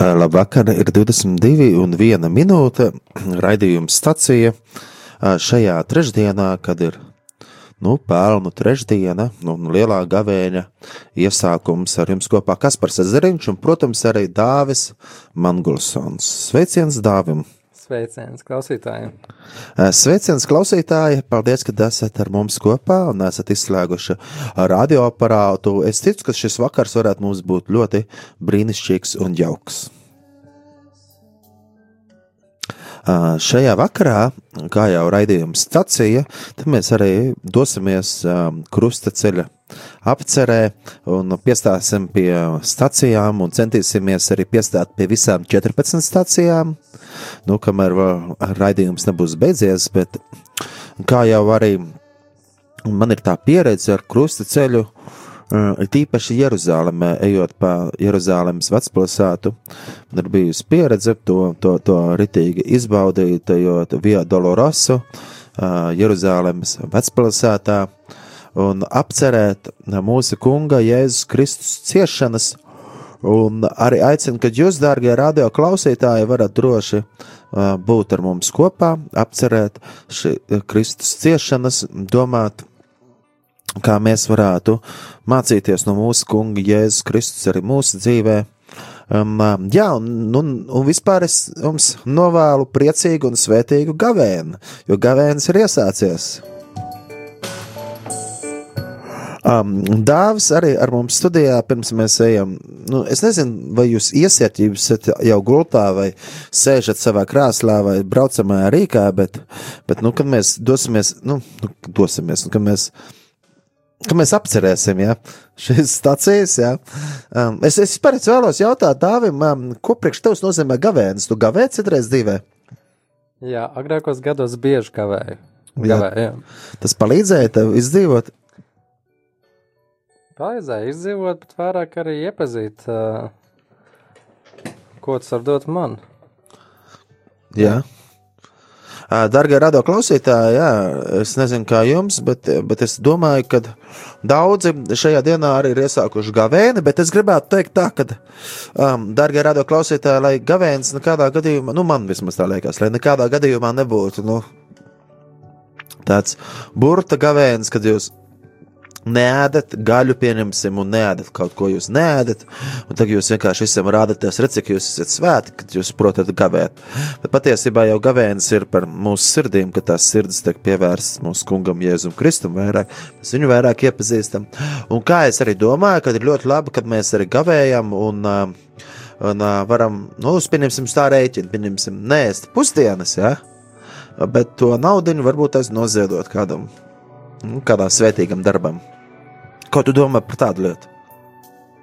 Labvakar, ir 22 un 1 minūte raidījums stacija šajā trešdienā, kad ir nu, pelnu trešdiena, nu, lielā gavēņa iesākums ar jums kopā Kaspars Ezeriņš un, protams, arī Dāvis Mangulsons. Sveiciens Dāvim! Sveiciens klausītājiem! Sveiciens klausītāji! Paldies, ka esat ar mums kopā un esat izslēguši radioaparātu. Es ticu, ka šis vakars varētu mums būt ļoti brīnišķīgs un jauks. Šajā vakarā, kā jau raidījums stācija, tad mēs arī dosimies krustaceļa apcerē un piestāsim pie stacijām un centīsimies arī piestāt pie visām 14 stacijām. Nu, kamēr raidījums nebūs beidzies, bet kā jau arī man ir tā pieredze ar krustaceļu, tīpaši Jeruzalemē, ejot pa Jeruzalemes vecpilsētu, ir bijusi pieredze to, to, to ritīgi izbaudīt, ejot Via Dolorosu, uh, Jeruzalemes vecpilsētā, un apcerēt mūsu kunga Jēzus Kristus ciešanas, un arī aicinu, ka jūs, dārgie radio klausītāji, varat droši uh, būt ar mums kopā, apcerēt šī Kristus ciešanas, domāt kā mēs varētu mācīties no mūsu kunga Jēzus Kristus arī mūsu dzīvē. Um, jā, un, un, un vispār es jums novēlu priecīgu un svētīgu gavēnu, jo gavēns ir iesācies. Um, Dāvis arī ar mums studijā, pirms mēs ejam. Nu, es nezinu, vai jūs iesiet, jūs esat jau gultā, vai sēžat savā krēslā, vai braucamajā rīkā, bet, bet nu, kad mēs dosimies, nu, nu dosimies, nu, kad mēs ka mēs apcerēsim ja, šīs stācijas. Ja. Um, es, es pēc vēlos jautāt Dāvim, um, ko priekš tevis nozīmē gavēnis? Tu gavēji citreiz dzīvē? Jā, agrākos gados bieži gavēju. Gavēju, jā. jā. Tas palīdzēja tev izdzīvot? Palīdzēja izdzīvot, bet vairāk arī iepazīt, uh, ko tas var dot man. Jā. jā. Darbie radio klausītāji, jā, es nezinu, kā jums, bet, bet es domāju, ka daudzi šajā dienā arī ir iesākuši gavēni. Bet es gribētu teikt, tā, ka, um, darbie radio klausītāji, lai gavēns nekādā gadījumā, nu, man vismaz tā liekas, lai nekādā gadījumā nebūtu nu, tāds burta gavēns, kad jūs Neēdat gaļu, pieņemsim, un neēdat kaut ko jūs neēdat. Tagad jūs vienkārši visam rādāties, redzat, cik jūs esat svēti, kad jūs protat gavēt. Bet patiesībā jau gavēnis ir par mūsu sirdīm, ka tās sirds tiek pievērstas mūsu kungam Jēzum Kristum vairāk. Mēs viņu vairāk iepazīstam. Un kā es arī domāju, ka ir ļoti labi, kad mēs arī gavējam un, un varam, nu, pieņemsim tā rēķinu, pieņemsim, nēst pusdienas, ja? bet to naudu varbūt aiz noziedot kādam nu, kādam svētīgam darbam. Ko tu domā par tādu lietu?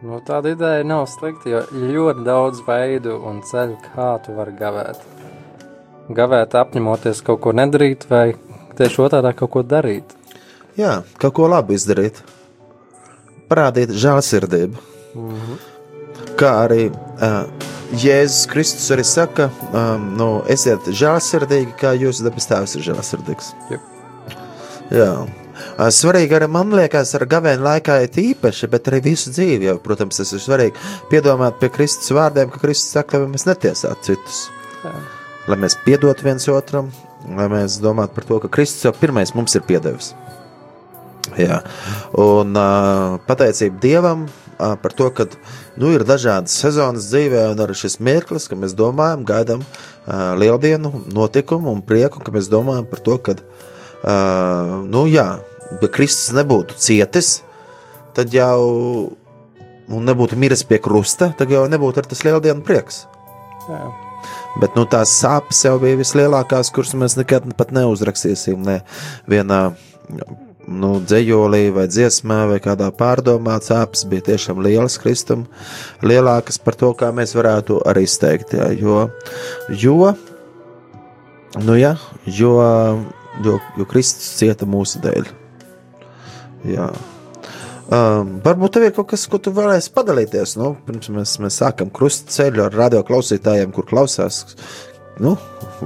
Nu, tāda ideja nav slikta, jo ir ļoti daudz veidu un ceļu, kā tu vari gavēt. Gavēt, apņemoties kaut ko nedarīt, vai tieši otrādi kaut ko darīt. Jā, kaut ko labi izdarīt. Parādīt žēlsirdību. Mm -hmm. Kā arī uh, Jēzus Kristus arī saka, um, nu, esiet žēlsirdīgi, kā jūsu dabas tēvs ir žēlsirdīgs. Yep. Jā, Svarīgi arī man liekas, ar gavēnu laikā ir īpaši, bet arī visu dzīvi. Jau, protams, tas ir svarīgi piedomāt pie Kristus vārdiem, ka Kristus saka, lai mēs netiesātu citus. Jā. Lai mēs piedotu viens otram, lai mēs domātu par to, ka Kristus jau pirmais mums ir piedevis. Jā. Un uh, pateicība Dievam uh, par to, ka nu, ir dažādas sezonas dzīvē, un arī šis mirklis, ka mēs domājam, gaidām uh, lieldienu notikumu un prieku, ka mēs domājam par to, ka uh, nu, jā, Kristus nebūtu cietis, tad jau nebūtu miris pie krusta, tad jau nebūtu tas lieldienu prieks. Jā. Bet nu, tās sāpes jau bija vislielākās, kuras mēs nekad pat neuzrakstīsim. Ne vienā nu, dzējolī, vai dziesmā, vai kādā pārdomā sāpes bija tiešām lielas kristum, lielākas par to, kā mēs varētu arī izteikt. Jā, jo, jo, nu, jā, jo, jo, jo Kristus cieta mūsu dēļ. Jā. Um, varbūt tev ir kaut kas, ko tu varēsi padalīties. Nu, pirms mēs, mēs sākam krustceļu ar radio klausītājiem, kur klausās. Nu,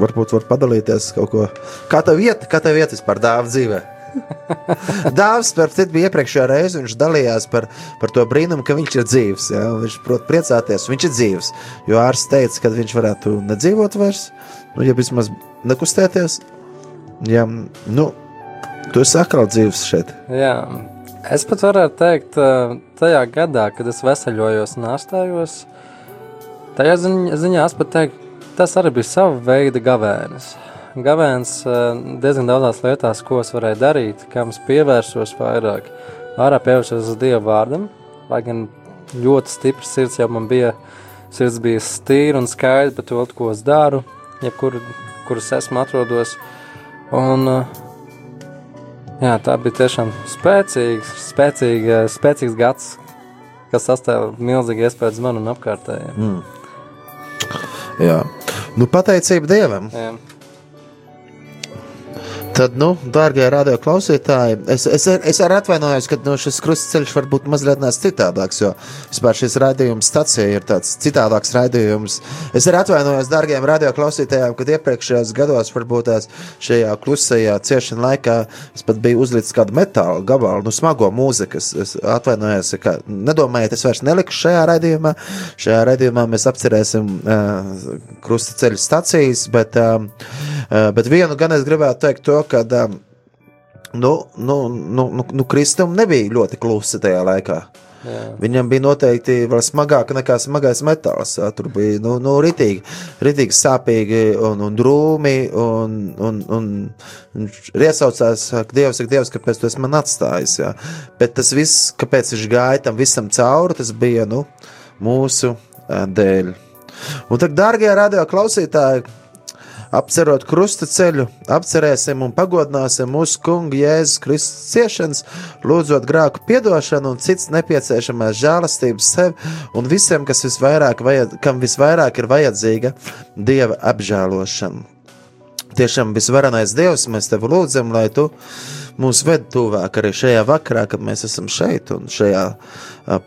varbūt var padalīties kaut ko. Kā tev iet, kā tev iet vispār dāvā dzīvē? Dāvis par citu bija iepriekšējā reize, viņš dalījās par, par to brīnumu, ka viņš ir dzīves. Ja? Viņš prot priecāties, viņš ir dzīves. Jo ārsts teica, ka viņš varētu nedzīvot vairs, nu, ja vismaz nekustēties. Ja, nu, tu esi atkal dzīves šeit. Jā, es pat varētu teikt, tajā gadā, kad es veseļojos un ārstējos, tajā ziņā, ziņā es pat teiktu, tas arī bija sava veida gavēnis gavēns diezgan daudzās lietās, ko es varēju darīt, kam es pievērsos vairāk. Ārā pievērsos uz Dieva vārdam, lai gan ļoti stiprs sirds jau man bija, sirds bija stīra un skaidra par to, ko es daru, jebkur, kur es esmu atrodos. Un, jā, tā bija tiešām spēcīgs, spēcīga, spēcīgs gads, kas sastāv milzīgi iespējas man un apkārtējiem. Mm. Jā, nu pateicība Dievam. Jā. Tad, nu, dārgie radio klausītāji, es, es, es arī atvainojos, ka nu, šis krustceļš var būt mazliet citādāks, jo vispār šis raidījums stacija ir tāds citādāks raidījums. Es arī atvainojos dārgiem radio klausītājiem, kad iepriekšējos gados, varbūt tās šajā klusajā ciešana laikā, es pat biju uzlicis kādu metāla gabalu, nu, smago mūziku. Es, es atvainojos, ka nedomājiet, es vairs neliku šajā raidījumā. Šajā raidījumā mēs apcerēsim uh, krustceļu stacijas, bet, uh, uh, bet vienu gan es gribētu teikt to, ka um, nu, nu, nu, nu, nu, Kristum nebija ļoti klusa tajā laikā. Jā. Viņam bija noteikti vēl smagāk nekā smagais metāls. Jā. Tur bija nu, nu, ritīgi, ritīgi sāpīgi un, un drūmi. Un, un, un, un iesaucās, ka Dievs, ak, Dievs, kāpēc tu esi man atstājis. Jā. Bet tas viss, kāpēc viņš gāja tam visam cauri, tas bija nu, mūsu dēļ. Un tagad, dārgie radio klausītāji, Apcerot krusta ceļu, apcerēsim un pagodināsim mūsu kungu Jēzus Kristus ciešanas, lūdzot grēku piedošanu un cits nepieciešamās žēlastības sev un visiem, kas visvairāk, vajad, kam visvairāk ir vajadzīga Dieva apžēlošana. Tiešām visvarenais Dievs, mēs tevi lūdzam, lai tu mūs ved tuvāk arī šajā vakarā, kad mēs esam šeit un šajā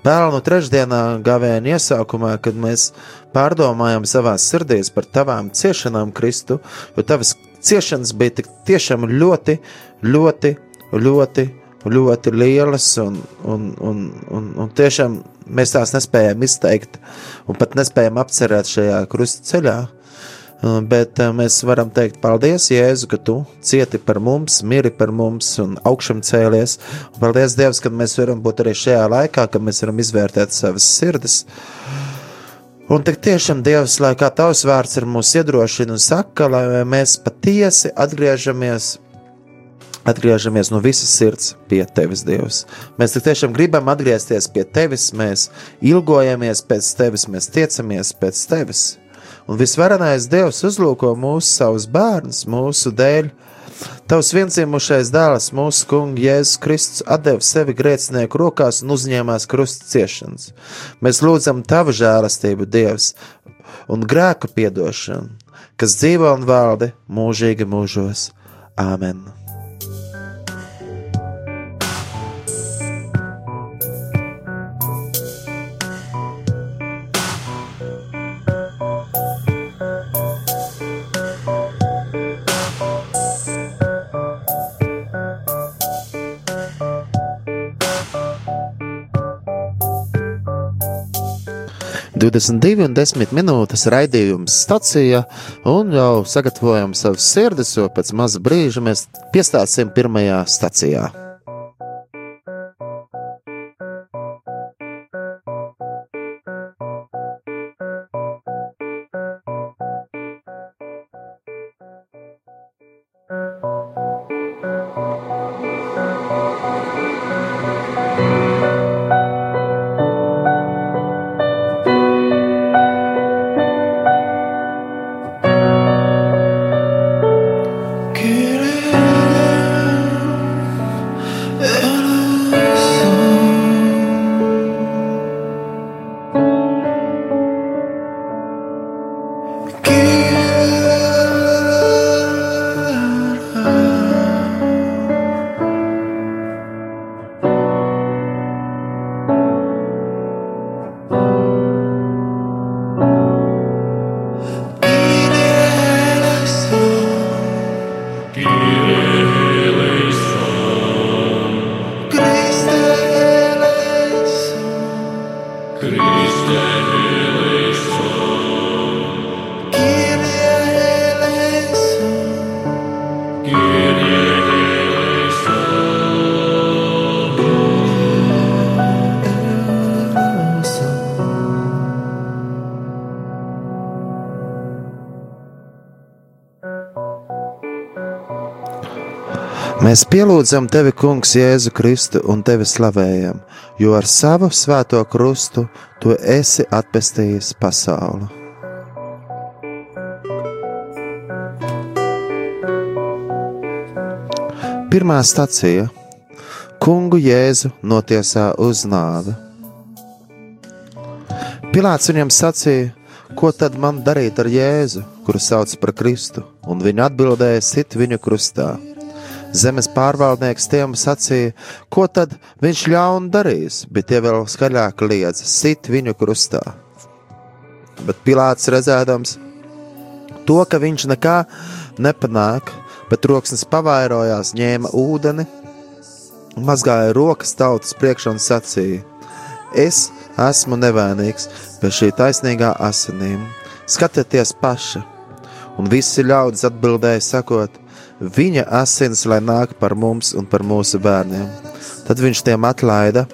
pelnu trešdienā gavēņa iesākumā, kad mēs pārdomājam savā sirdīs par tavām ciešanām, Kristu, jo tavas ciešanas bija tik tiešām ļoti, ļoti, ļoti, ļoti lielas, un, un, un, un, un tiešām mēs tās nespējam izteikt, un pat nespējam apcerēt šajā krusta ceļā. Bet mēs varam teikt, paldies, Jēzu, ka tu cieti par mums, miri par mums un augšām cēlies. Paldies, Dievs, ka mēs varam būt arī šajā laikā, kad mēs varam izvērtēt savas sirdis. Un tik tiešām Dievs, lai kā tavs vārds ir mūs iedrošina un saka, lai mēs patiesi atgriežamies, atgriežamies no visas sirds pie tevis, Dievs. Mēs tiešām gribam atgriezties pie tevis, mēs ilgojamies pēc tevis, mēs tiecamies pēc tevis. Un visvarenais Dievs uzlūko mūsu savus bērnus, mūsu dēļ, Tavs vienciemušais dēls, mūsu kungs Jēzus Kristus, deva sevi grēcinieku rokās un uzņēmās krusta ciešanas. Mēs lūdzam Tavu žēlastību, Dievs, un grēku piedošanu, kas dzīvo un valda mūžīgi mūžos. Āmen! – 22 un 10 minūtes raidījums stacijā, un jau sagatavojam savus sirdis, jo pēc maza brīža mēs piestāsim pirmajā stacijā. Mēs pielūdzam tevi, Kungs, Jēzu Kristu un tevi slavējam, jo ar savu svēto krustu tu esi atpestījis pasauli. Pirmā stacija - Kungu Jēzu notiesā uz nāvi. Pilāts viņam sacīja, ko tad man darīt ar Jēzu, kuru sauc par Kristu, un viņa atbildēja sit viņu krustā. Zemes pārvaldnieks tiem sacīja, ko tad viņš ļaunu darīs, bet tie vēl skaļāk liedza: sit viņu krustā. Bet Pilārs redzēdams to, ka viņš nekā nepanāk, bet troksnis pavairojās, ņēma ūdeni, mazgāja rokas tautas priekšā un sacīja: Es esmu nevainīgs pie šī taisnīgā asinīm. Skatieties paši! Un visi ļaudis atbildēja, sakot, viņa asins, lai nāk par mums un par mūsu bērniem. Tad viņš tiem atlaida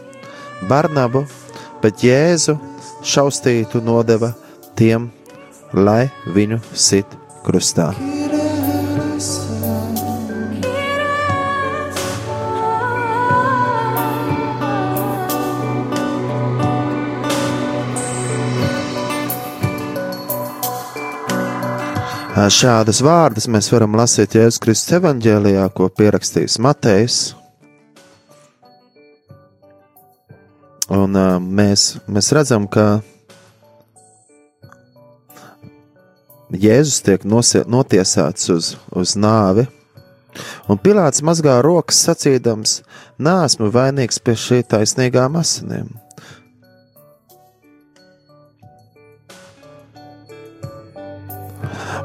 Barnabu, bet Jēzu šaustītu nodeva tiem, lai viņu sit krustā. Šādas vārdas mēs varam lasīt Jēzus Kristus evanģēlijā, ko pierakstījis Matejs. Un mēs, mēs redzam, ka Jēzus tiek nosie, notiesāts uz, uz nāvi, un Pilārs mazgā rokas sacīdams: Nē, esmu vainīgs pie šī taisnīgām asinīm.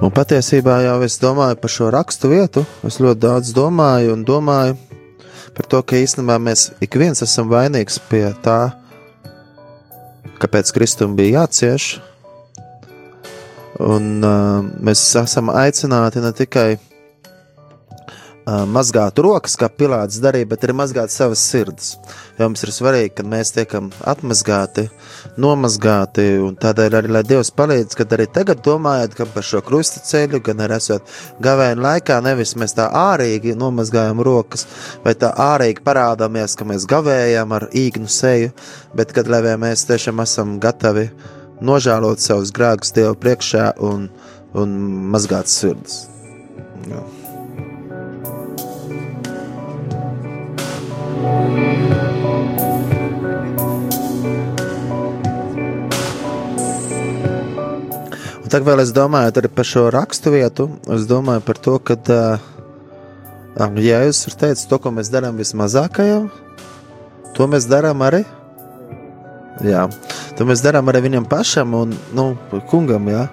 Un patiesībā jau es domāju par šo rakstu vietu. Es ļoti daudz domāju un domāju par to, ka īstenībā mēs ik viens esam vainīgs pie tā, kāpēc Kristum bija jācieš. Un uh, mēs esam aicināti ne tikai mazgāt rokas, kā Pilārs darīja, bet arī mazgāt savas sirdis. Jo mums ir svarīgi, ka mēs tiekam atmazgāti, nomazgāti, un tādēļ arī, lai Dievs palīdz, kad arī tagad domājat par šo krusta ceļu, gan arī esot gavēņa laikā, nevis mēs tā ārīgi nomazgājam rokas, vai tā ārīgi parādāmies, ka mēs gavējam ar īgnu seju, bet kad lai mēs tiešām esam gatavi nožēlot savus grēkus Dievu priekšā un, un mazgāt sirdis. Jā. Un tagad vēl es domāju par šo rakstu vietu. Es domāju par to, ka uh, Jēzus ir teicis, to, ko mēs darām vismazākajā, to mēs darām arī. Jā, to mēs darām arī viņam pašam un nu, kungam. Jā.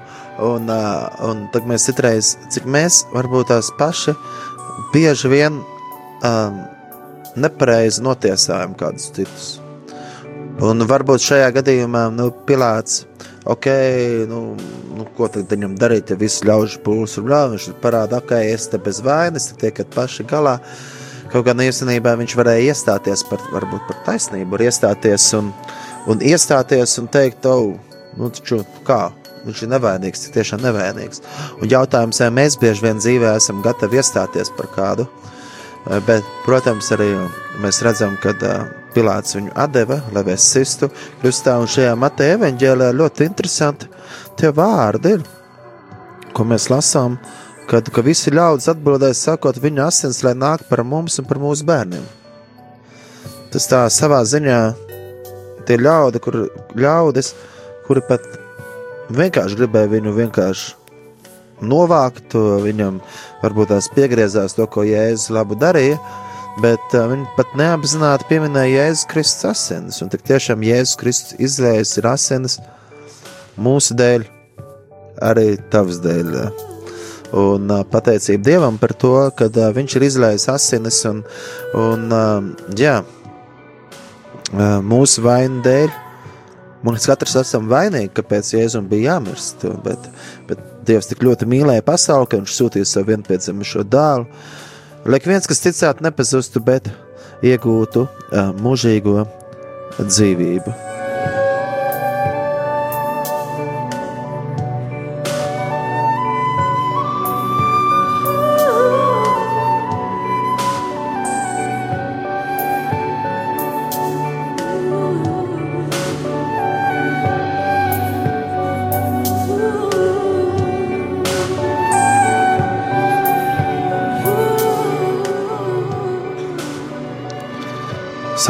Un, uh, un tad mēs citreiz, cik mēs varbūt tās paši bieži vien um, nepareizi notiesājam kādus citus. Un varbūt šajā gadījumā nu, Pilārs ok, nu, nu, ko tad viņam darīt, ja viss ļaužu pūlis un viņš parāda, ok, es te bez vainas, te tiekat paši galā. Kaut gan īstenībā viņš varēja iestāties par, varbūt par taisnību, iestāties un, un iestāties un teikt, oh, nu, taču kā, viņš ir nevainīgs, tik tiešām nevainīgs. Un jautājums, vai mēs bieži vien dzīvē esam gatavi iestāties par kādu, bet, protams, arī mēs redzam, ka Pilārs viņu deva, lai mēs sistu krustā, un šajā Mateja evanģēlē ļoti interesanti tie vārdi ir, ko mēs lasām, kad ka visi ļaudis atbildēja, sakot, viņa asins, lai nāk par mums un par mūsu bērniem. Tas tā savā ziņā tie ļaudi, kur, ļaudis, kuri pat vienkārši gribēja viņu vienkārši novākt, viņam varbūt tās piegriezās to, ko Jēzus labu darīja, bet uh, viņi pat neapzināti pieminēja Jēzus Kristus asinis. Un tik tiešām Jēzus Kristus izlējas ir asinis mūsu dēļ, arī tavs dēļ. Un uh, pateicība Dievam par to, ka uh, Viņš ir izlējis asinis un, un uh, jā, uh, mūsu vainu dēļ. Mums katrs esam vainīgi, kāpēc Jēzum bija jāmirst, bet, bet Dievs tik ļoti mīlēja pasauli, ka viņš sūtīja savu vienpiedzimušo dēlu, lai viens, kas ticētu, nepazustu, bet iegūtu uh, mūžīgo dzīvību.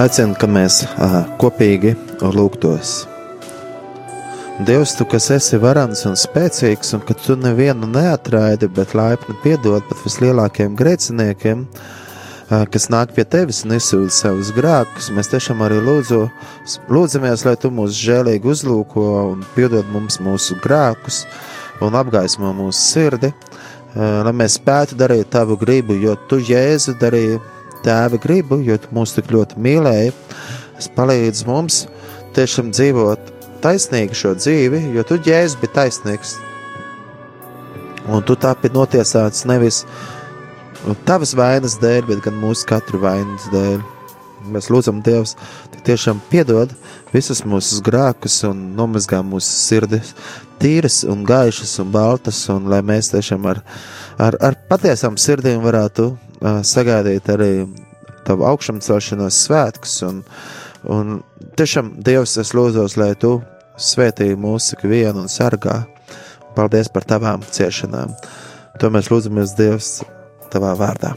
Aicinu, ka mēs kopīgi lūgtos. Dievs, tu kas esi varants un spēcīgs, un ka tu nevienu neatraidi, bet laipni piedod pat vislielākajiem grēciniekiem, kas nāk pie tevis un izsūta savus grēkus. Mēs tiešām arī lūdzu, lūdzamies, lai tu mūs žēlīgi uzlūko un piedod mums mūsu grēkus un apgaismo mūsu sirdi, lai mēs spētu darīt tavu gribu, jo tu, Jēzu, darīji tēva gribu, jo tu mūs tik ļoti mīlēji. Es palīdzu mums tiešām dzīvot taisnīgi šo dzīvi, jo tu ģērbs bija taisnīgs. Un tu tāpēc notiesāts nevis tavas vainas dēļ, bet gan mūsu katru vainas dēļ. Mēs lūdzam, Dievs, tiešām piedod visus mūsu grēkus un nomazgā mūsu sirdis, tīras un gaišas un baltas, un lai mēs tiešām ar, ar, ar patiesām sirdīm varētu sagaidīt arī tavu augšamcelšanos svētkus. Un, un tiešām Dievs, es lūdzos, lai tu svētī mūsu ikvienu un sargā. Paldies par tavām ciešanām. To mēs lūdzamies Dievs tavā vārdā.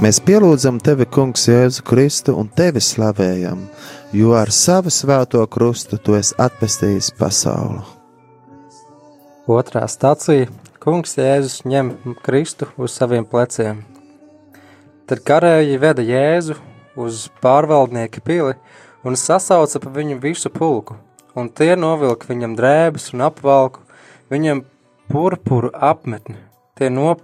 Mēs pielūdzam tevi, Kungs, Jēzu Kristu un tevi slavējam, jo ar savu svēto krustu tu esi atpestījis pasauli. Otrā stācija - Kungs Jēzus ņem Kristu uz saviem pleciem. Tad karēji veda Jēzu uz pārvaldnieka pili un sasauca pa viņu visu pulku, un tie novilka viņam drēbes un apvalku, viņam purpuru apmetni. Tie nop,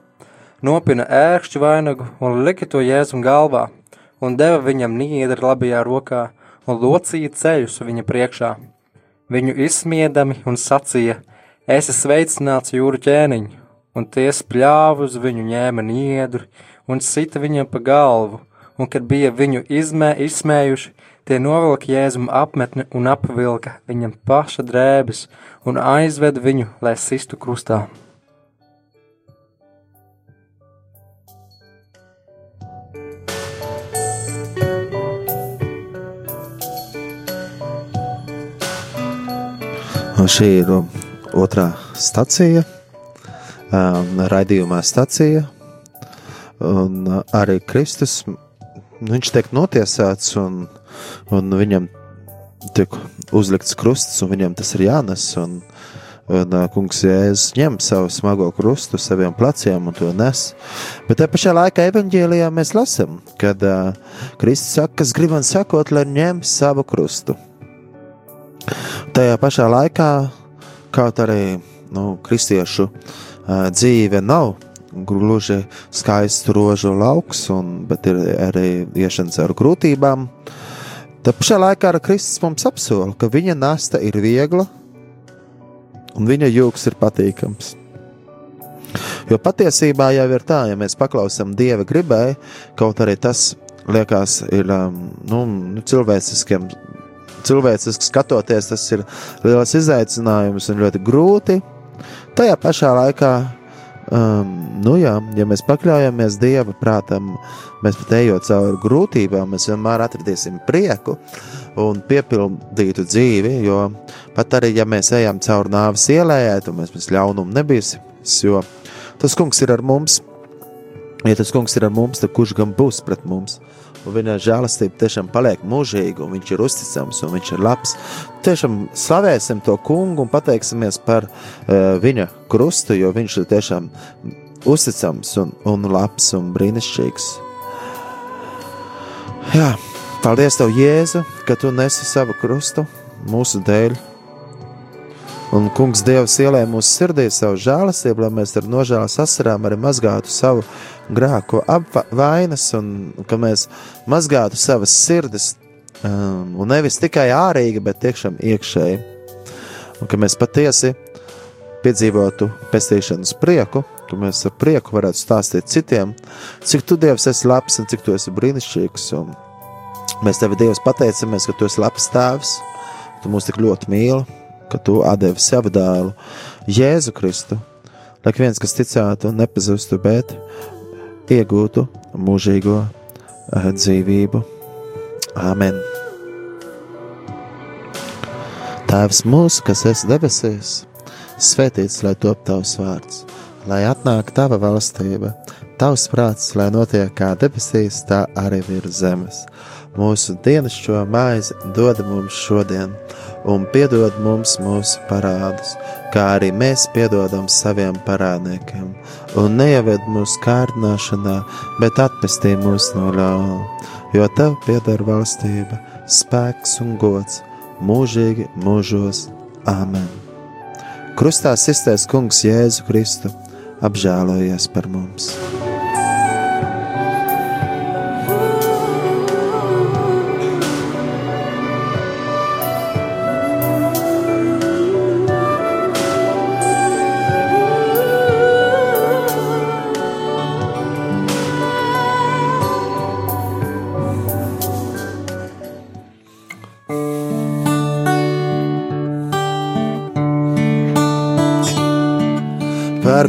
nopina ērkšķu vainagu un lika to Jēzum galvā, un deva viņam niedri labajā rokā un locīja ceļus viņa priekšā. Viņu izsmiedami un sacīja, esi sveicināts jūru ķēniņu, un tie spļāvu uz viņu ņēma niedri un sita viņam pa galvu, un kad bija viņu izmē, izsmējuši, tie novilka Jēzum apmetni un apvilka viņam paša drēbes un aizved viņu, lai sistu krustā. Šī ir otrā stacija, um, raidījumā stacija, Un uh, arī Kristus, viņš tiek notiesāts, un, un viņam tiek uzlikts krusts, un viņam tas ir jānes. Un, un uh, kungs Jēzus ņem savu smago krustu saviem pleciem un to nes. Bet tajā pašā laikā evanģēlijā mēs lasām, kad uh, Kristus saka, kas grib man sakot, lai ņem savu krustu. Tajā pašā laikā, kaut arī nu, kristiešu uh, dzīve nav gluži skaists rožu lauks, un, bet ir arī iešana caur grūtībām. Tad pašā laikā ar Kristus mums apsola, ka viņa nasta ir viegla un viņa jūks ir patīkams. Jo patiesībā jau ir tā, ja mēs paklausām Dieva gribai, kaut arī tas liekas, ir um, nu, cilvēciskiem. Cilvēciski skatoties, tas ir liels izaicinājums un ļoti grūti. Tajā pašā laikā Um, nu jā, ja mēs pakļaujamies Dieva prātam, mēs pat ejot cauri grūtībām, mēs vienmēr atradīsim prieku un piepildītu dzīvi, jo pat arī, ja mēs ejam cauri nāves ielējai, tad mēs, mēs ļaunumu nebīsim, jo tas kungs ir ar mums, ja tas kungs ir ar mums, tad kurš gan būs pret mums? Un viņa žēlastība tiešām paliek mūžīga, un viņš ir uzticams un viņš ir labs. Tiešām slavēsim to kungu un pateiksimies par uh, viņa krustu, jo viņš ir tiešām uzticams un, un labs un brīnišķīgs. Jā, paldies Tev, Jēzu, ka Tu nesi savu krustu mūsu dēļ. Un kungs Dievs ielēja mūsu sirdī savu žēlastību, lai mēs ar nožēlas asarām arī mazgātu savu grēku apvainas un ka mēs mazgātu savas sirdis um, un nevis tikai ārīgi, bet tiešām iekšēji. Un ka mēs patiesi piedzīvotu pestīšanas prieku, ka mēs ar prieku varētu stāstīt citiem, cik tu Dievs esi labs un cik tu esi brīnišķīgs. Un mēs tevi Dievs pateicamies, ka tu esi labs tēvs, tu mūs tik ļoti mīli ka tu devi savu dēlu, Jēzu Kristu, lai viens, kas ticētu, nepazustu, bet iegūtu mūžīgo eh, dzīvību. Āmen! Tēvs mūsu, kas esi debesīs, svētīts lai top tavs vārds, lai atnāk tava valstība, tavs prāts, lai notiek kā debesīs, tā arī virs zemes. Mūsu dienascho maizi dod mums šodien, un piedod mums mūsu parādus, kā arī mēs piedodam saviem parādniekiem, un neieved mūsu kārdināšanā, bet atpestī mūs no ļauna, jo tev pieder valstība, spēks un gods mūžīgi mūžos. Āmen! Krustā iztais Kungs Jēzu Kristu apžēlojies par mums!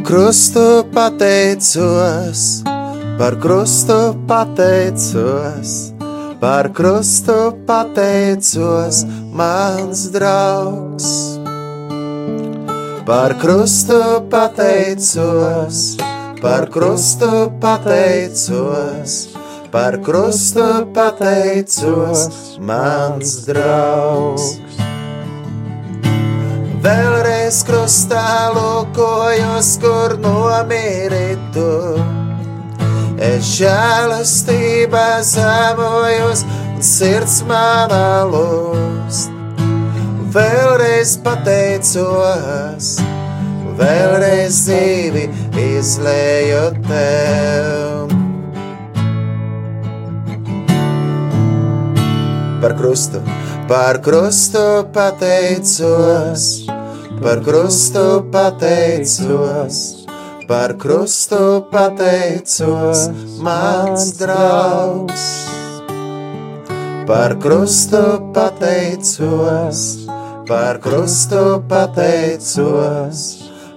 Krustu pateicos, par krustu pateicos, par krustu pateicos, mans draugs. Par krustu pateicos, par krustu pateicos, par krustu pateicos, mans draugs. Vēlreiz krustā lūkojos, kur nomiritu. es žēlastībā zemojos, un sirds manā lūst. Vēlreiz pateicos, vēlreiz dzīvi izlēju tev. Par krustu, par krustu pateicos, par krustu pateicos par krustu pateicos, mans draugs. Par krustu pateicos, par krustu pateicos,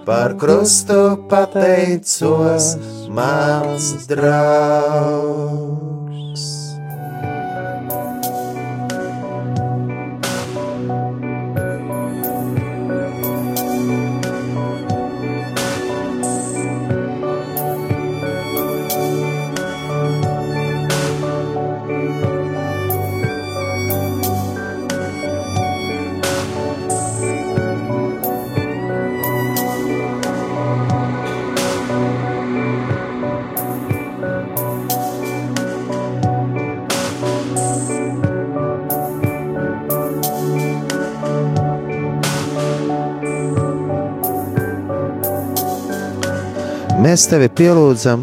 par krustu pateicos, mans draugs. Mēs tevi pielūdzam,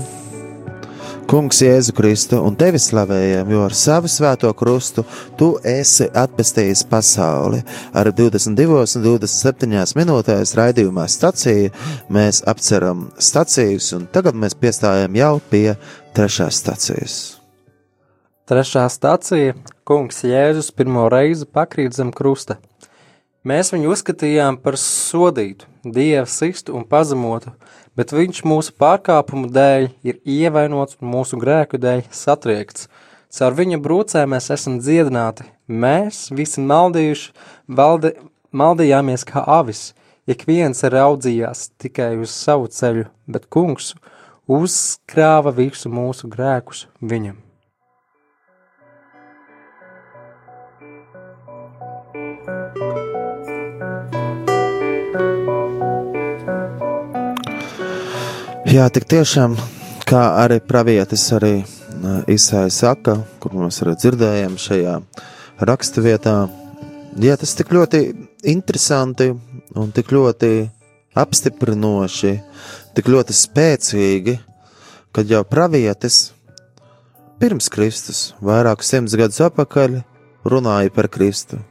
Kungs, Jēzu Kristu, un tevi slavējam, jo ar savu svēto krustu tu esi atpestījis pasauli. Ar 22 un 27 minūtēs raidījumā stacija mēs apceram stacijas, un tagad mēs piestājam jau pie trešās stacijas. Trešā stacija - Kungs Jēzus pirmo reizi pakrīt zem krusta. Mēs viņu uzskatījām par sodītu, dievu sistu un pazemotu, bet viņš mūsu pārkāpumu dēļ ir ievainots un mūsu grēku dēļ satriekts. Caur viņa brūcēm mēs esam dziedināti. Mēs visi maldījuši, valde, maldījāmies kā avis. Ik viens raudzījās tikai uz savu ceļu, bet kungs uzkrāva visu mūsu grēkus viņam. Jā, tik tiešām, kā arī pravietis arī Isai saka, kur mēs arī dzirdējām šajā raksturvietā, jā, tas tik ļoti interesanti un tik ļoti apstiprinoši, tik ļoti spēcīgi, kad jau pravietis pirms Kristus, vairākus simtus gadus atpakaļ, runāja par Kristu.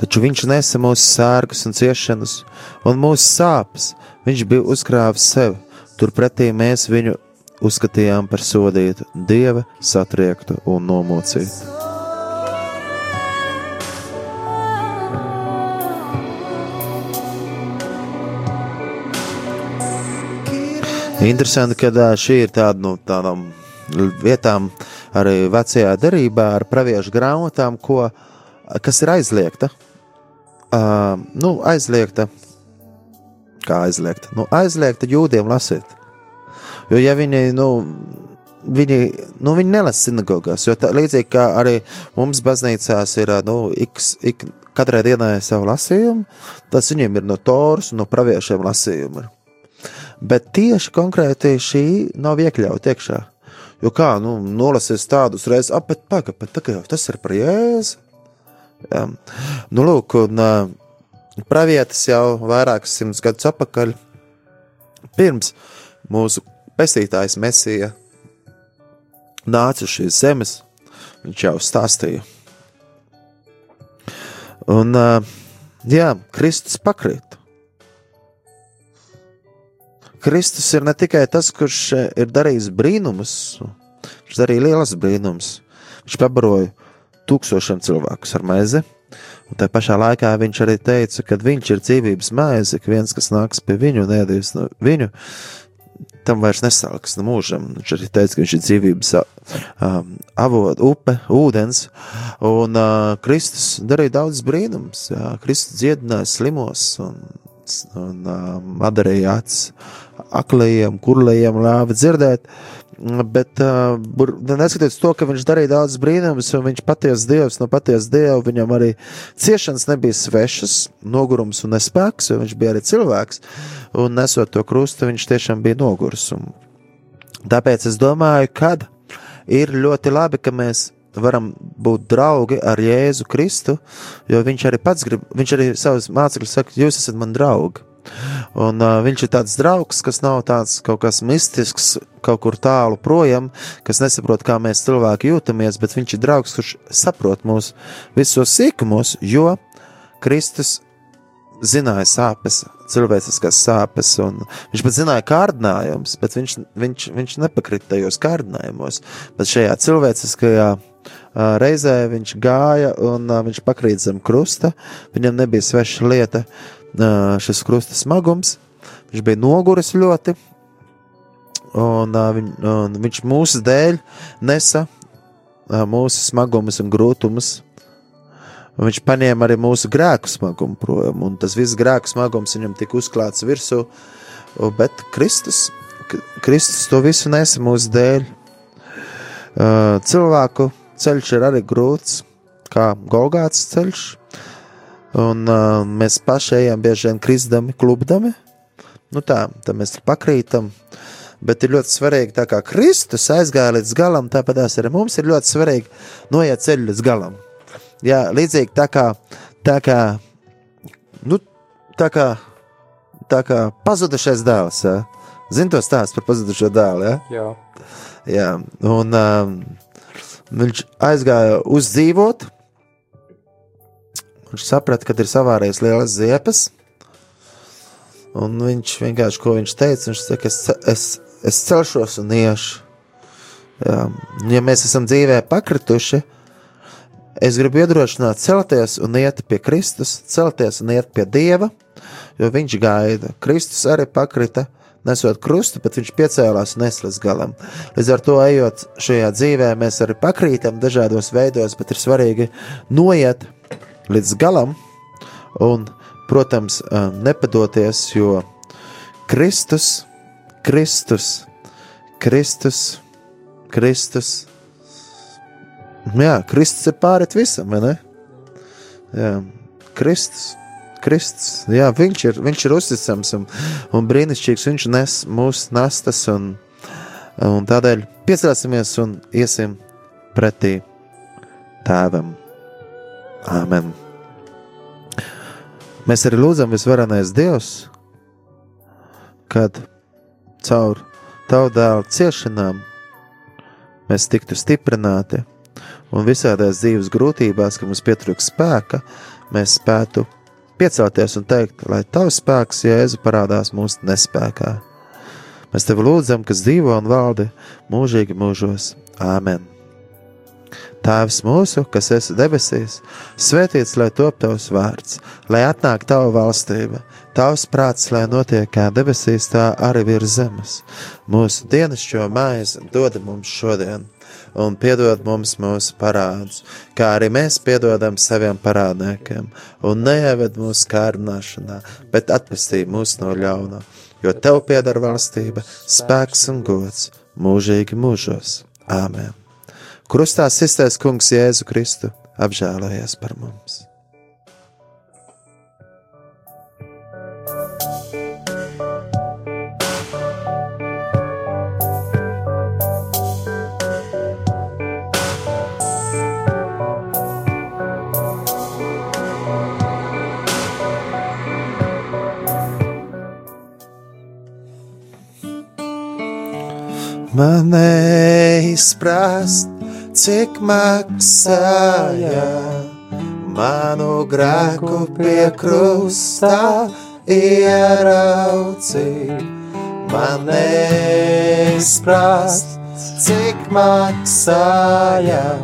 Taču viņš nesa mūsu sērgas un ciešanas, un mūsu sāpes viņš bija uzkrāvis sevi Turpretī mēs viņu uzskatījām par sodītu, dieva satriektu un nomocītu. Interesanti, ka šī ir tāda no nu, tādām vietām, arī vecajā derībā, ar praviešu grāmatām, ko, kas ir aizliegta. Uh, nu, aizliegta kā aizliegta. Nu, aizliegta jūdiem lasīt. Jo, ja viņi, nu, viņi, nu, viņi nelasa sinagogās, jo tā, līdzīgi kā arī mums baznīcās ir, nu, ik, ik, katrai dienai savu lasījumu, tas viņiem ir no Toras un no praviešiem lasījumi. Bet tieši konkrēti šī nav iekļauta iekšā. Jo kā, nu, nolasīs tādu uzreiz, ap, bet pagaidi, bet tā, tas ir par jēzu. Ja. Nu, lūk, un Pravietis jau vairākus simtus gadus atpakaļ, pirms mūsu pestītājs Mesija nāca uz šīs zemes, viņš jau stāstīja. Un, jā, Kristus pakrīt. Kristus ir ne tikai tas, kurš ir darījis brīnumus, viņš darīja lielas brīnumus. Viņš pabaroja tūkstošiem cilvēku ar maizi, Un tā pašā laikā viņš arī teica, ka viņš ir dzīvības maize, ka viens, kas nāks pie viņu un ēdīs no viņu, tam vairs nesalks no mūžam. Viņš arī teica, ka viņš ir dzīvības um, avots, upe, ūdens, un uh, Kristus darīja daudz brīnums. Jā. Kristus dziedināja slimos un, un uh, darīja acis aklajiem, kurlajiem, lāvi dzirdēt. Bet, uh, neskatoties to, ka viņš darīja daudz brīnumus, un viņš patiesi dievs no patiesa dieva, viņam arī ciešanas nebija svešas, nogurums un nespēks, jo viņš bija arī cilvēks. Un nesot to krustu, viņš tiešām bija noguris. Un Tāpēc es domāju, kad ir ļoti labi, ka mēs varam būt draugi ar Jēzu Kristu, jo viņš arī pats grib, viņš arī savus mācekļus saka, jūs esat man draugi. Un, uh, viņš ir tāds draugs, kas nav tāds kaut kas mistisks, kaut kur tālu projām, kas nesaprot, kā mēs cilvēki jūtamies, bet viņš ir draugs, kurš saprot mūsu visos sīkumos, jo Kristus zināja sāpes, cilvēciskas sāpes, un viņš pat zināja kārdinājumus, bet viņš, viņš, viņš nepakrita tajos kārdinājumos. Bet šajā cilvēciskajā reizē viņš gāja un viņš pakrīt zem krusta. Viņam nebija sveša lieta šis krusta smagums. Viņš bija noguris ļoti, un, viņ, un viņš mūsu dēļ nesa mūsu smagumus un grūtumus. Viņš paņēma arī mūsu grēku smagumu prom, un tas viss grēku smagums viņam tika uzklāts virsū. Bet Kristus, Kristus to visu nesa mūsu dēļ. Cilvēku ceļš ir arī grūts, kā Golgāts ceļš. Un uh, mēs paši ejam bieži vien kristami, klubdami. Nu tā, tad mēs pakrītam. Bet ir ļoti svarīgi, tā kā Kristus aizgāja līdz galam, tāpat arī mums ir ļoti svarīgi noiet ceļu līdz galam. Jā, līdzīgi tā kā, tā kā, nu, tā kā, tā kā pazudušais dēls. Ja? Zini to stāstu par pazudušo dēlu? Ja? Jā. Jā, un um, viņš aizgāja uzdzīvot, Viņš saprata, ka ir savārējis lielas ziepes. Un viņš vienkārši, ko viņš teica, viņš teica, es, es, es celšos un iešu. Jā. Ja mēs esam dzīvē pakrituši, es gribu iedrošināt celties un iet pie Kristus, celties un iet pie Dieva, jo viņš gaida. Kristus arī pakrita, nesot krustu, bet viņš piecēlās un neslēdz galam. Līdz ar to, ejot šajā dzīvē, mēs arī pakrītam dažādos veidos, bet ir svarīgi noiet līdz galam, un, protams, nepadoties, jo Kristus, Kristus, Kristus, Kristus, jā, Kristus ir pārēt visam, vai ne? Jā, Kristus. Kristus, jā, viņš ir, viņš ir uzticams un, un brīnišķīgs. Viņš nes mūsu nastas, un, un tādēļ piecelsimies un iesim pretī tēvam. Āmen. Mēs arī lūdzam, visvarenais Dievs, kad caur tavu dēlu ciešanām mēs tiktu stiprināti un visādās dzīves grūtībās, ka mums pietrūks spēka, mēs spētu piecelties un teikt, lai tavs spēks, Jēzu, parādās mūsu nespējā. Mēs tevi lūdzam, kas dzīvo un valdi mūžīgi mūžos. Āmen! Tēvs mūsu, kas esi debesīs, svētīts lai top tavs vārds, lai atnāk tava valstība, tavs prāts, lai notiek kā debesīs, tā arī virs zemes. Mūsu dienascho maizi dod mums šodien, un piedod mums mūsu parādus, kā arī mēs piedodam saviem parādniekiem, un neieved mūsu kārdināšanā, bet atpestī mūs no ļauna, jo tev pieder valstība, spēks un gods mūžīgi mūžos. Āmen! Krustā sistais kungs Jēzu Kristu apžēlojies par mums. Man neizprast, cik maksāja manu grēku pie krustā ieraudzīt. Man neizprast, cik maksāja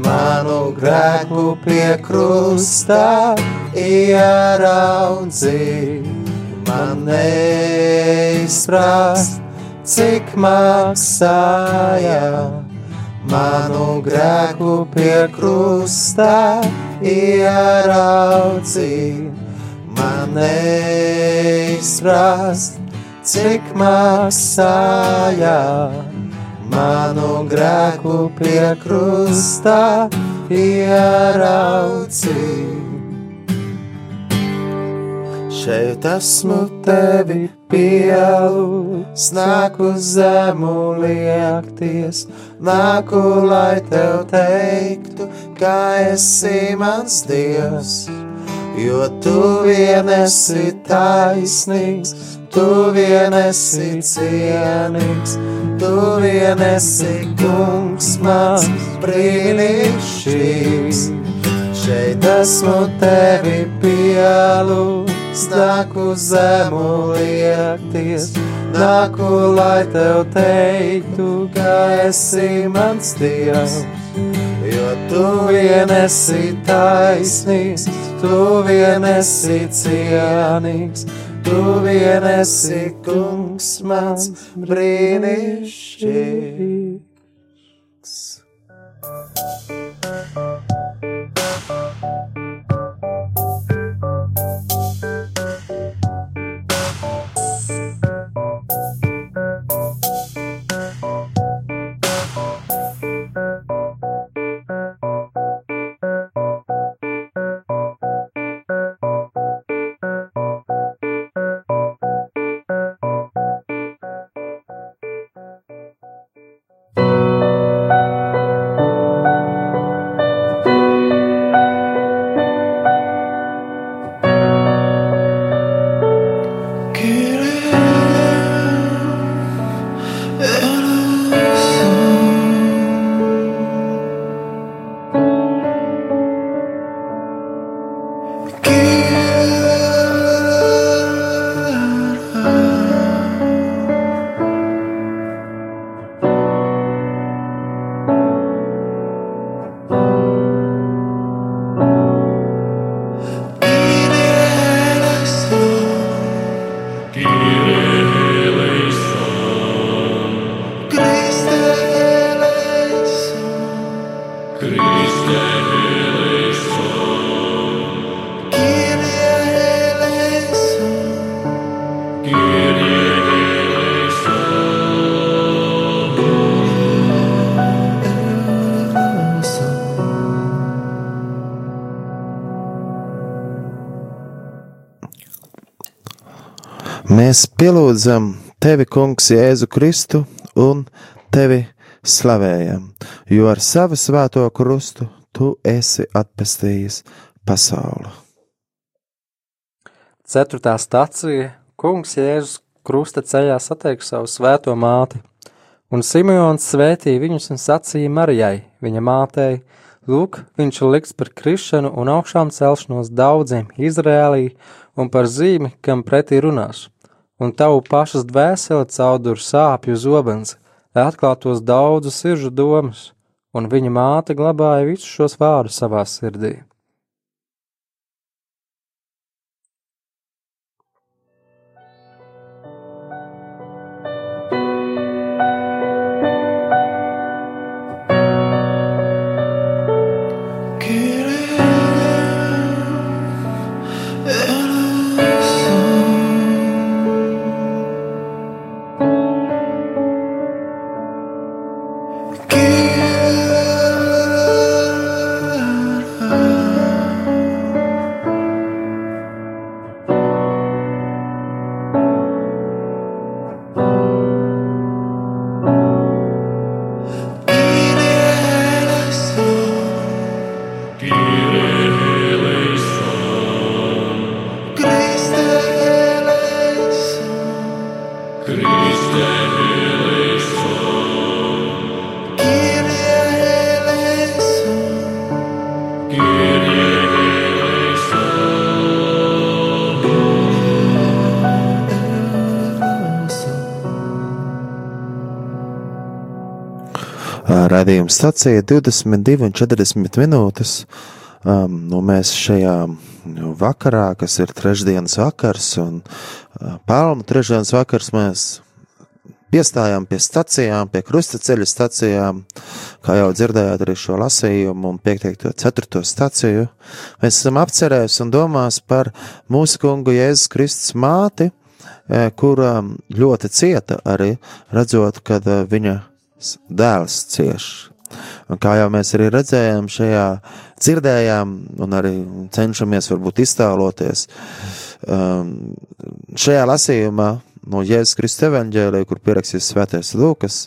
manu grēku pie krustā ieraudzīt. Man neizprast, cik maksāja manu grēku pie krustā ieraudzīt, man neizprast, cik maksāja manu grēku pie krustā ieraudzīt. Šeit esmu tevi pielūdz, nāku zemu liekties, nāku, lai tev teiktu, ka esi mans Dievs. Jo tu vien esi taisnīgs, tu vien esi cienīgs, tu vien esi kungs mans brīnišķīgs. Šeit esmu tevi pielūdz, nāku zemu liekties, nāku, lai tev teiktu, ka esi mans Dievs. Jo tu vien esi taisnīgs, tu vien esi cienīgs, tu vien esi kungs mans brīnišķīgs. Mēs pielūdzam tevi, Kungs, Jēzu Kristu un tevi slavējam, jo ar savu svēto krustu tu esi atpestījis pasauli. Ceturtā stacija - Kungs Jēzus krusta ceļā satiek savu svēto māti, un Simons svētīja viņus un sacīja Marijai, viņa mātei, Lūk, viņš ir likts par krišanu un augšām celšanos daudziem Izrēlī un par zīmi, kam pretī runās un tavu pašas dvēseli caudur sāpju zobens, lai atklātos daudzu siržu domas, un viņa māte glabāja visus šos vārdus savā sirdī. Radījums stācija 22 un 40 minūtes. Um, nu, mēs šajā vakarā, kas ir trešdienas vakars un uh, pelnu trešdienas vakars, mēs piestājām pie stacijām, pie krustaceļa stacijām, kā jau dzirdējāt arī šo lasījumu un 5. 4. staciju. Mēs esam apcerējuši un domās par mūsu kungu Jēzus Kristus māti, kura ļoti cieta arī redzot, kad viņa dēls cieš. Un kā jau mēs arī redzējām, šajā dzirdējām, un arī cenšamies varbūt iztēloties, um, šajā lasījumā no Jēzus Kristus evaņģēlē, kur pierakstīts svētais Lūkas,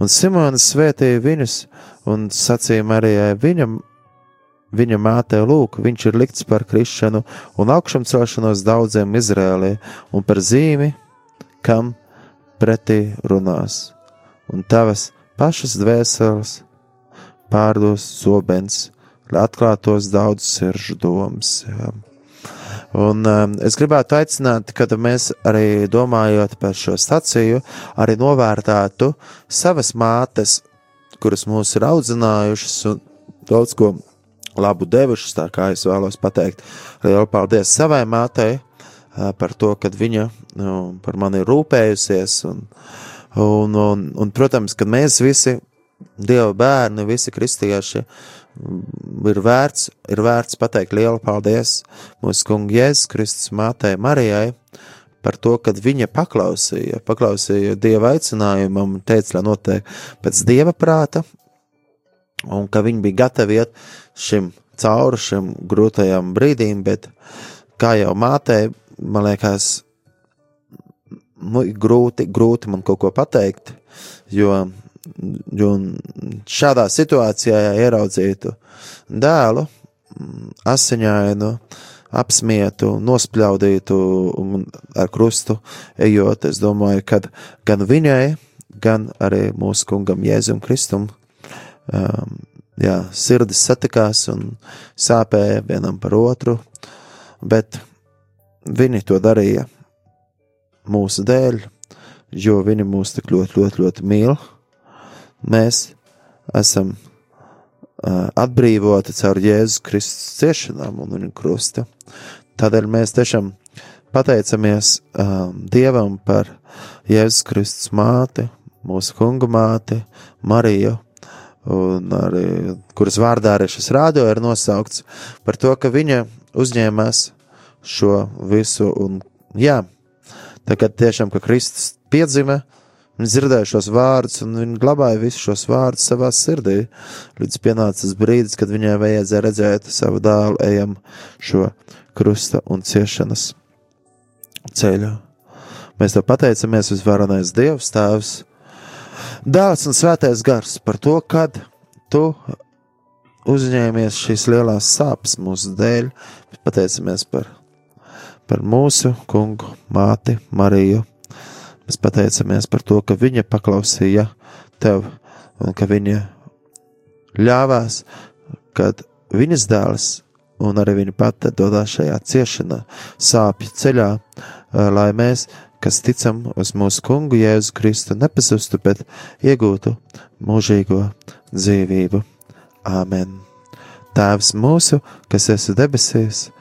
un Simonas svētīja viņus un sacīja Marijai viņam, viņa mātē lūk, viņš ir likts par krišanu un augšām celšanos daudziem Izrēlē un par zīmi, kam pretī runās, un tavas pašas dvēseles pārdos zobens, lai atklātos daudz siržu domas. Jā. Un um, es gribētu aicināt, kad mēs arī domājot par šo staciju, arī novērtētu savas mātes, kuras mūs ir audzinājušas un daudz ko labu devušas, tā kā es vēlos pateikt. Lielu paldies savai mātei uh, par to, ka viņa nu, par mani ir rūpējusies. Un, un, un, un, protams, ka mēs visi, Dieva bērni, visi kristieši, uh, ir vērts, ir vērts pateikt lielu paldies mūsu kungu Jēzus Kristus mātei Marijai par to, kad viņa paklausīja, paklausīja Dieva aicinājumam teica, lai notiek pēc Dieva prāta, un ka viņi bija gatavi iet šim cauri šim grūtajam brīdim, bet kā jau mātei, man liekas, nu, grūti, grūti man kaut ko pateikt, jo Un šādā situācijā, ja ieraudzītu dēlu, asiņainu, apsmietu, nospļaudītu ar krustu ejot, es domāju, ka gan viņai, gan arī mūsu kungam Jēzum Kristum, um, jā, sirdis satikās un sāpēja vienam par otru, bet viņi to darīja mūsu dēļ, jo viņi mūs tik ļoti, ļoti, ļoti mīl mēs esam uh, atbrīvoti caur Jēzus Kristus ciešanām un viņa krusta. Tādēļ mēs tiešām pateicamies um, Dievam par Jēzus Kristus māti, mūsu kungu māti, Mariju, un arī, kuras vārdā arī šis rādio ir nosaukts, par to, ka viņa uzņēmās šo visu, un jā, tagad tiešām, ka Kristus piedzima, Viņi dzirdēja šos vārdus, un viņi glabāja visus šos vārdus savā sirdī. Līdz pienāca tas brīdis, kad viņai vajadzēja redzēt savu dēlu ejam šo krusta un ciešanas ceļu. Mēs te pateicamies visvarenais Dievs, Tēvs, Dēls un Svētais Gars par to, kad Tu uzņēmies šīs lielās sāpes mūsu dēļ. Pateicamies par, par mūsu kungu, māti Mariju Mēs pateicamies par to, ka viņa paklausīja tev un ka viņa ļāvās, kad viņas dēls un arī viņa pati dodas šajā ciešanā, sāpju ceļā, lai mēs, kas ticam uz mūsu kungu Jēzu Kristu, nepazustu, bet iegūtu mūžīgo dzīvību. Āmen! Tēvs mūsu, kas esi debesīs,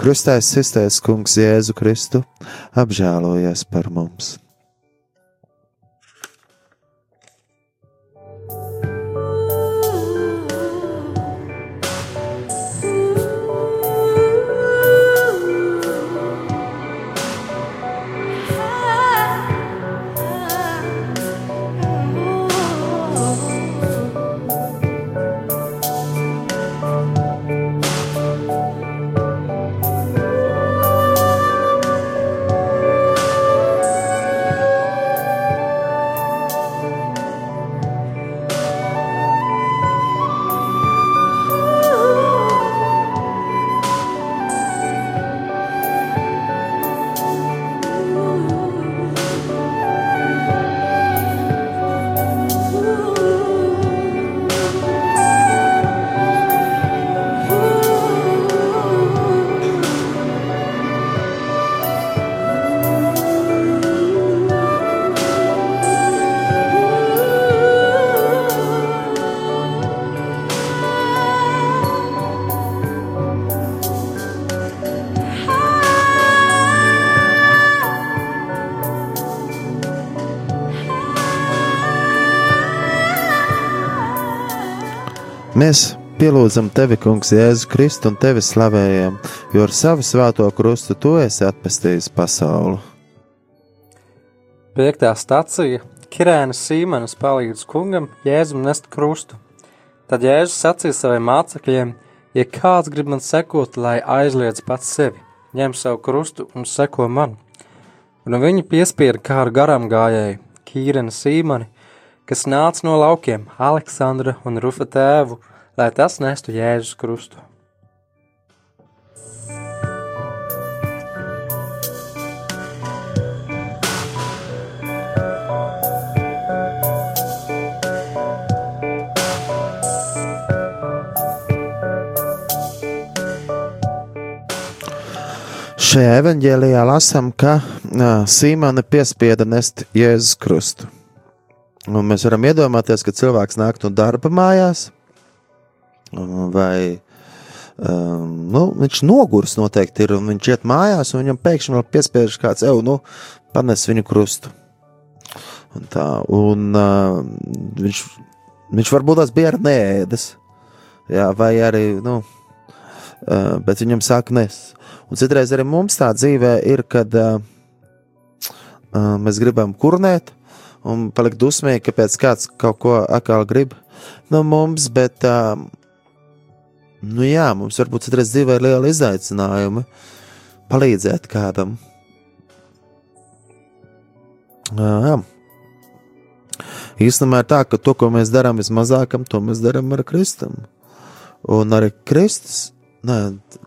Krustais sistais kungs Jēzu Kristu apžēlojies par mums! Mēs pielūdzam tevi, Kungs, Jēzu Kristu un tevi slavējam, jo ar savu svēto krustu tu esi atpestījis pasauli. Piektā stacija - Kirēnas Sīmanis palīdz kungam Jēzum nest krustu. Tad Jēzus sacīja saviem mācekļiem: Ja kāds grib man sekot, lai aizliedz pats sevi, ņem savu krustu un seko man. Un viņi piespieda kādu garām gājēju, Kīrena Sīmani, kas nāca no laukiem, Aleksandra un Rufa tēvu lai tas nestu Jēzus Krustu. Šajā evanģēlijā lasām, ka Sīmāne piespieda nest Jēzus Krustu. Un mēs varam iedomāties, ka cilvēks nāk no darba mājās, vai um, nu, viņš nogurs noteikti ir, un viņš iet mājās, un viņam pēkšņi vēl piespiež kāds, eju, nu, panes viņu krustu. Un tā, un uh, viņš, viņš varbūt tās bija ar nēdes, jā, vai arī, nu, uh, bet viņam sāk nes. Un citreiz arī mums tā dzīvē ir, kad uh, uh, mēs gribam kurnēt, un palikt dusmīgi, kāpēc kāds kaut ko atkal grib no mums, bet uh, Nu, jā, mums varbūt citreiz dzīvē ir liela izaicinājuma palīdzēt kādam. Jā. Īstenībā ir tā, ka to, ko mēs darām vismazākam, to mēs darām ar Kristum. Un arī Kristus, nē,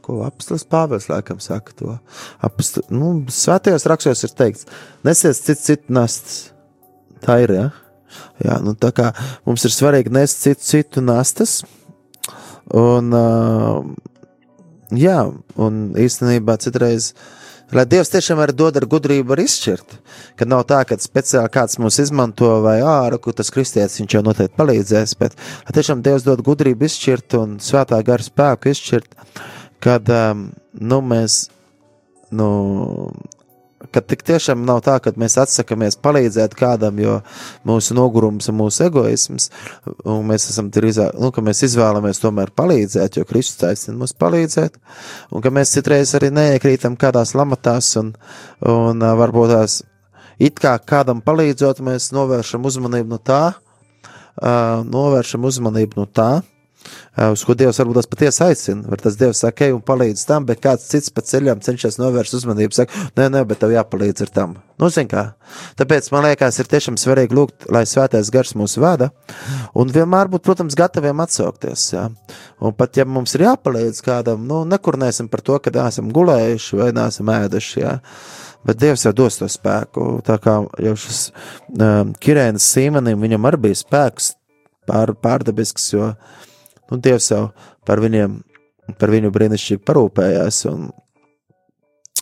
ko apstāsts Pāvils laikam saka to. Apst, nu, svētajos rakstos ir teikts, nesies citu citu nastas. Tā ir, jā. Jā, nu tā kā mums ir svarīgi nest citu citu nastas, Un, uh, jā, un īstenībā citreiz. Lai Dievs tiešām arī dod ar gudrību, var izšķirt. Kad nav tā, ka speciāli kāds mūs izmanto vai ārā, kur tas kristietis viņš jau noteikti palīdzēs, bet lai tiešām Dievs dod gudrību izšķirt un svētā gara spēku izšķirt, kad um, nu, mēs nu, ka tik tiešām nav tā, ka mēs atsakāmies palīdzēt kādam, jo mūsu nogurums un mūsu egoisms, un mēs esam drīzāk, nu, ka mēs izvēlamies tomēr palīdzēt, jo Kristus aicina mums palīdzēt, un ka mēs citreiz arī neiekrītam kādās lamatās, un, un varbūt tās it kā kādam palīdzot, mēs novēršam uzmanību no tā, uh, novēršam uzmanību no tā, uz ko Dievs varbūt tas patiesi aicina. Var tas Dievs saka, ej un palīdz tam, bet kāds cits pa ceļam cenšas novērst uzmanību, saka, nē, nē, bet tev jāpalīdz ar tam. Nu, zin kā. Tāpēc man liekas, ir tiešām svarīgi lūgt, lai svētais gars mūs vada, un vienmēr būt, protams, gataviem atsaukties. Jā. Un pat ja mums ir jāpalīdz kādam, nu, nekurnēsim par to, ka neesam gulējuši vai neesam ēduši. Jā. Bet Dievs jau dos to spēku. Tā kā jau šis um, Kirēnas Sīmanim, viņam arī bija spēks pār, pārdabisks, jo uh, nu, Dievs jau par viņiem, par viņu brīnišķīgi parūpējās. Un,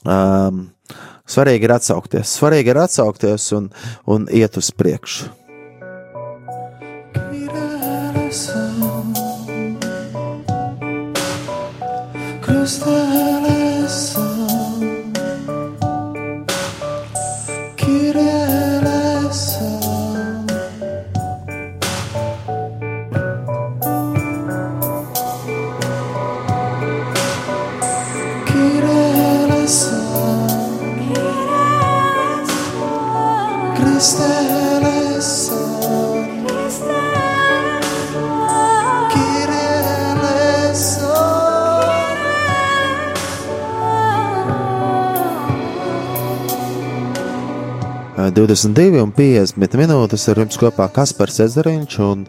um, svarīgi ir atsaukties, svarīgi ir atsaukties un, un iet uz priekšu. Kristēlēsā 22 un 50 minūtes ar jums kopā Kaspars Ezeriņš un,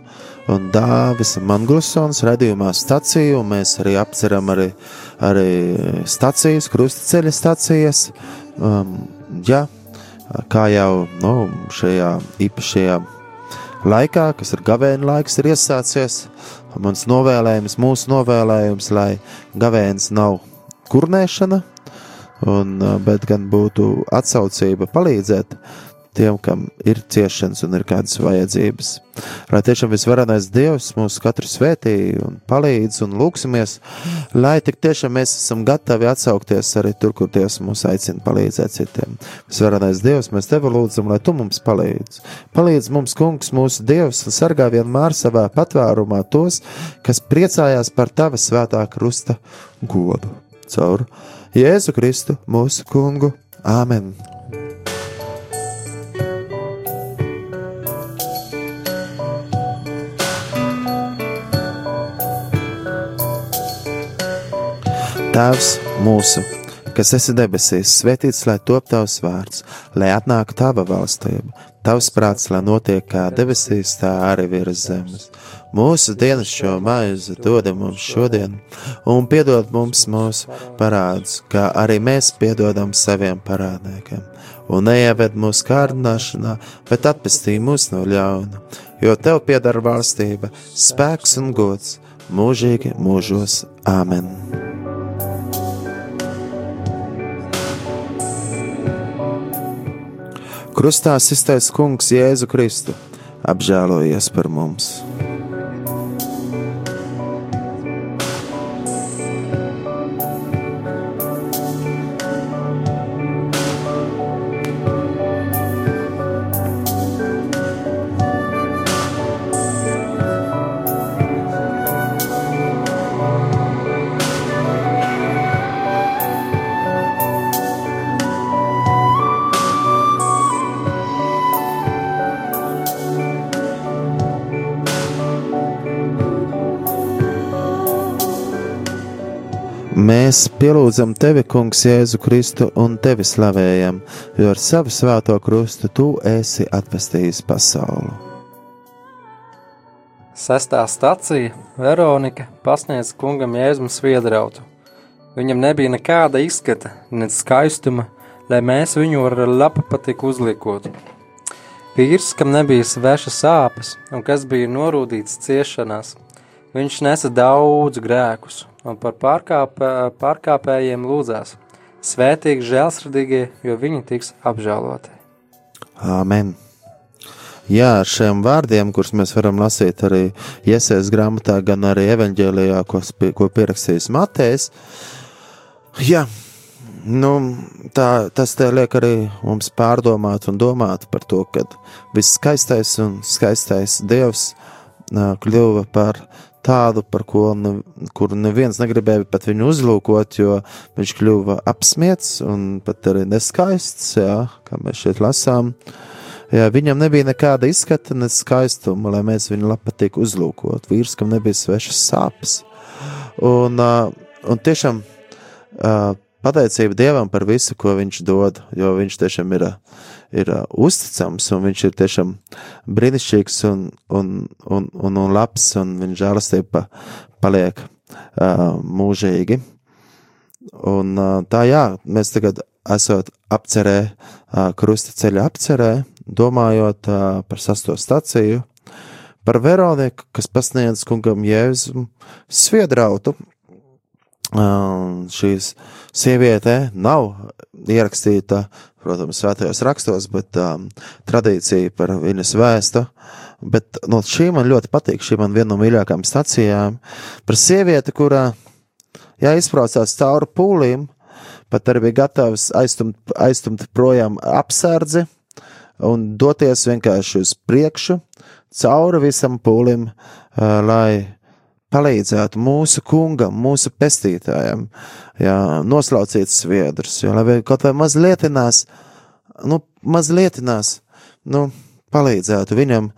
un Dāvis Manglusons redījumā staciju, un mēs arī apceram arī, arī stacijas, krustaceļa stacijas. Um, jā, kā jau nu, šajā īpašajā laikā, kas ir gavēņa laiks, ir iesācies. Mans novēlējums, mūsu novēlējums, lai gavēns nav kurnēšana, un, bet gan būtu atsaucība palīdzēt tiem, kam ir ciešanas un ir kādas vajadzības. Lai tiešām visvarenais Dievs mūs katru svētī un palīdz un lūksimies, lai tik tiešām mēs esam gatavi atsaukties arī tur, kur Dievs mūs aicina palīdzēt citiem. Visvarenais Dievs, mēs tevi lūdzam, lai tu mums palīdz. Palīdz mums, kungs, mūsu Dievs, un sargā vienmēr savā patvērumā tos, kas priecājās par tava svētā krusta godu. Caur Jēzu Kristu, mūsu kungu. Āmen! Tēvs mūsu, kas esi debesīs, svētīts lai top tavs vārds, lai atnāktu tava valstība, tavs prāts, lai notiek kā debesīs, tā arī virs zemes. Mūsu dienas šo maizi dod mums šodien, un piedod mums mūsu parādus, kā arī mēs piedodam saviem parādniekiem. Un neieved mūsu kārdināšanā, bet atpestī mūs no ļauna, jo tev pieder valstība, spēks un gods mūžīgi mūžos. Āmen! Krustā iztaisa Kungs Jēzu Kristu, apžēlojies par mums! Mēs pielūdzam tevi, Kungs, Jēzu Kristu un tevi slavējam, jo ar savu svēto krustu tu esi atvestījis pasauli. Sestā stacija Veronika pasniedz kungam Jēzum sviedrautu. Viņam nebija nekāda izskata, ne skaistuma, lai mēs viņu ar lapu patiku uzliekotu. Vīrs, kam nebija sveša sāpes un kas bija norūdīts ciešanās, viņš nesa daudz grēkus un par pārkāpē, pārkāpējiem lūdzās. Svētīgi žēlsirdīgie, jo viņi tiks apžēloti. Āmen! Jā, ar šiem vārdiem, kurus mēs varam lasīt arī Iesaistas grāmatā, gan arī evanģēlijā, ko, ko pierakstījis Matejs. Jā, nu, tā, tas te liek arī mums pārdomāt un domāt par to, ka viss skaistais un skaistais Dievs kļuva par tādu, par ko ne, neviens negribēja pat viņu uzlūkot, jo viņš kļuva apsmiets un pat arī neskaists, jā, kā mēs šeit lasām. Jā, viņam nebija nekāda izskata, ne skaistuma, lai mēs viņu labpatīk uzlūkot. Vīrs, kam nebija svešas sāpes. Un, un tiešām pateicība Dievam par visu, ko viņš dod, jo viņš tiešām ir ir uh, uzticams, un viņš ir tiešām brīnišķīgs un, un, un, un, un labs, un viņa žēlastība paliek uh, mūžīgi. Un uh, tā jā, mēs tagad esot apcerē, uh, krusta ceļa apcerē, domājot uh, par sasto staciju, par Veroniku, kas pasniedz kungam Jēzum sviedrautu. Uh, šīs sieviete nav ierakstīta protams, svētajos rakstos, bet um, tradīcija par viņas vēstu. Bet no šī man ļoti patīk, šī man viena no mīļākajām stacijām, par sievieti, kurā jā, izbraucās cauri pūlīm, pat arī bija gatavs aiztumt, aiztumt projām apsardzi un doties vienkārši uz priekšu, cauri visam pūlim, uh, lai palīdzētu mūsu kungam, mūsu pestītājam, jā, noslaucīt sviedrus, jo, lai kaut vai mazlietinās, nu, mazlietinās, nu, palīdzētu viņam.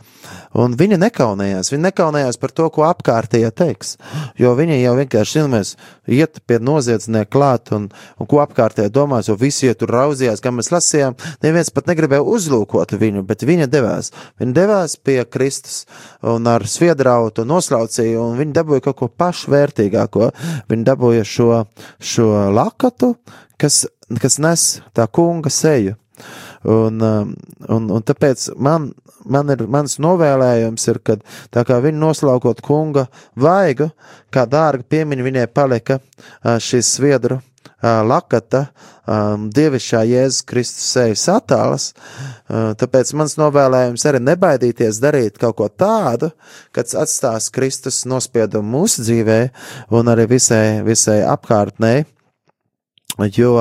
Un viņa nekaunējās. Viņa nekaunējās par to, ko apkārtējie teiks. Jo viņa jau vienkārši zināmies, iet pie noziedznieka klāt un, un ko apkārtējie domās, jo visi tur raudzījās, kā mēs lasījām. Neviens pat negribēja uzlūkot viņu, bet viņa devās. Viņa devās pie Kristus un ar sviedrautu noslaucīja, un viņa dabūja kaut ko pašvērtīgāko. Viņa dabūja šo, šo lakatu, kas, kas nes tā kunga seju. Un, um, un, un tāpēc man, man ir, mans novēlējums ir, ka tā kā viņi noslaukot kunga vaigu, kā dārga piemiņa viņai palika šīs sviedru lakata, um, dievišķā Jēzus Kristus sejas attēls. Uh, tāpēc mans novēlējums arī nebaidīties darīt kaut ko tādu, kas atstās Kristus nospiedumu mūsu dzīvē un arī visai, visai apkārtnē. Jo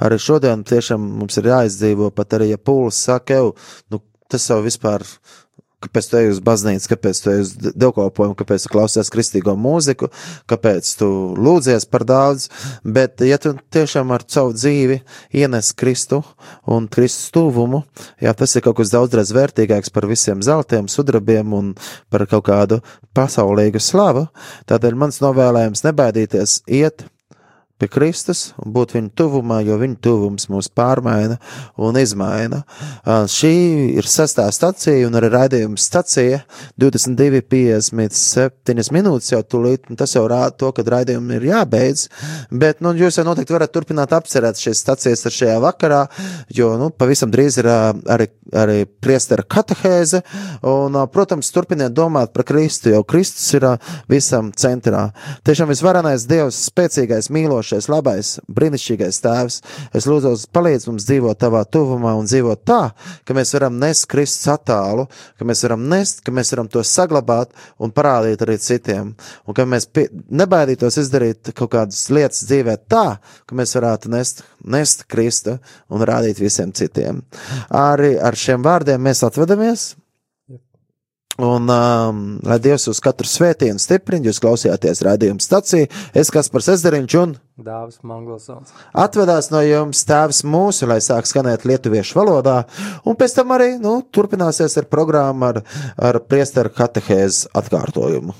arī šodien tiešām mums ir jāizdzīvo, pat arī, ja pūlis saka, jau, nu, tas jau vispār kāpēc tu ej uz baznīcu, kāpēc tu ej uz dievkalpojumu, kāpēc tu klausies kristīgo mūziku, kāpēc tu lūdzies par daudz, bet ja tu tiešām ar savu dzīvi ienes Kristu un Kristus tuvumu, jā, tas ir kaut kas daudzreiz vērtīgāks par visiem zeltiem, sudrabiem un par kaut kādu pasaulīgu slavu, tādēļ mans novēlējums nebaidīties iet pie Kristus un būt viņa tuvumā, jo viņa tuvums mūs pārmaina un izmaina. Šī ir sestā stacija un arī raidījuma stacija 22,57 minūtes jau tūlīt, un tas jau rāda to, ka raidījumi ir jābeidz, bet, nu, jūs jau noteikti varat turpināt apcerēt šīs stacijas ar šajā vakarā, jo, nu, pavisam drīz ir arī, arī priestera katehēze, un, protams, turpiniet domāt par Kristu, jo Kristus ir visam centrā. Tiešām visvarenais Dievs, spēcīgais, mīlošais, mīlošais, labais, brīnišķīgais tēvs. Es lūdzu, palīdz mums dzīvot tavā tuvumā un dzīvot tā, ka mēs varam nest Kristus attālu, ka mēs varam nest, ka mēs varam to saglabāt un parādīt arī citiem. Un ka mēs pie, nebaidītos izdarīt kaut kādas lietas dzīvē tā, ka mēs varētu nest, nest Kristu un rādīt visiem citiem. Arī ar šiem vārdiem mēs atvedamies. Un, um, lai Dievs uz katru svētību stiprina, jūs klausījāties rādījuma stācijā. Es kas par Sezeriņš un Dāvis Mangelsons. Atvedās no jums tēvs mūsu, lai sāk skanēt lietuviešu valodā, un pēc tam arī, nu, turpināsies ar programmu ar, ar priesteru katehēzes atkārtojumu.